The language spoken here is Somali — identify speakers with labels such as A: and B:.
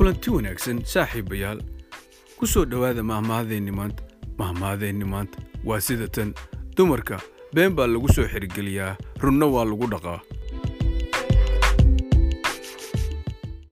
A: kulanti wanaagsan saaxiibayaal ku soo dhowaada mahmahadaynni maanta mahmahadaynni maanta waa sida tan. Dumarka been baa lagu soo xirgeliyaa runna waa lagu dhaqaa.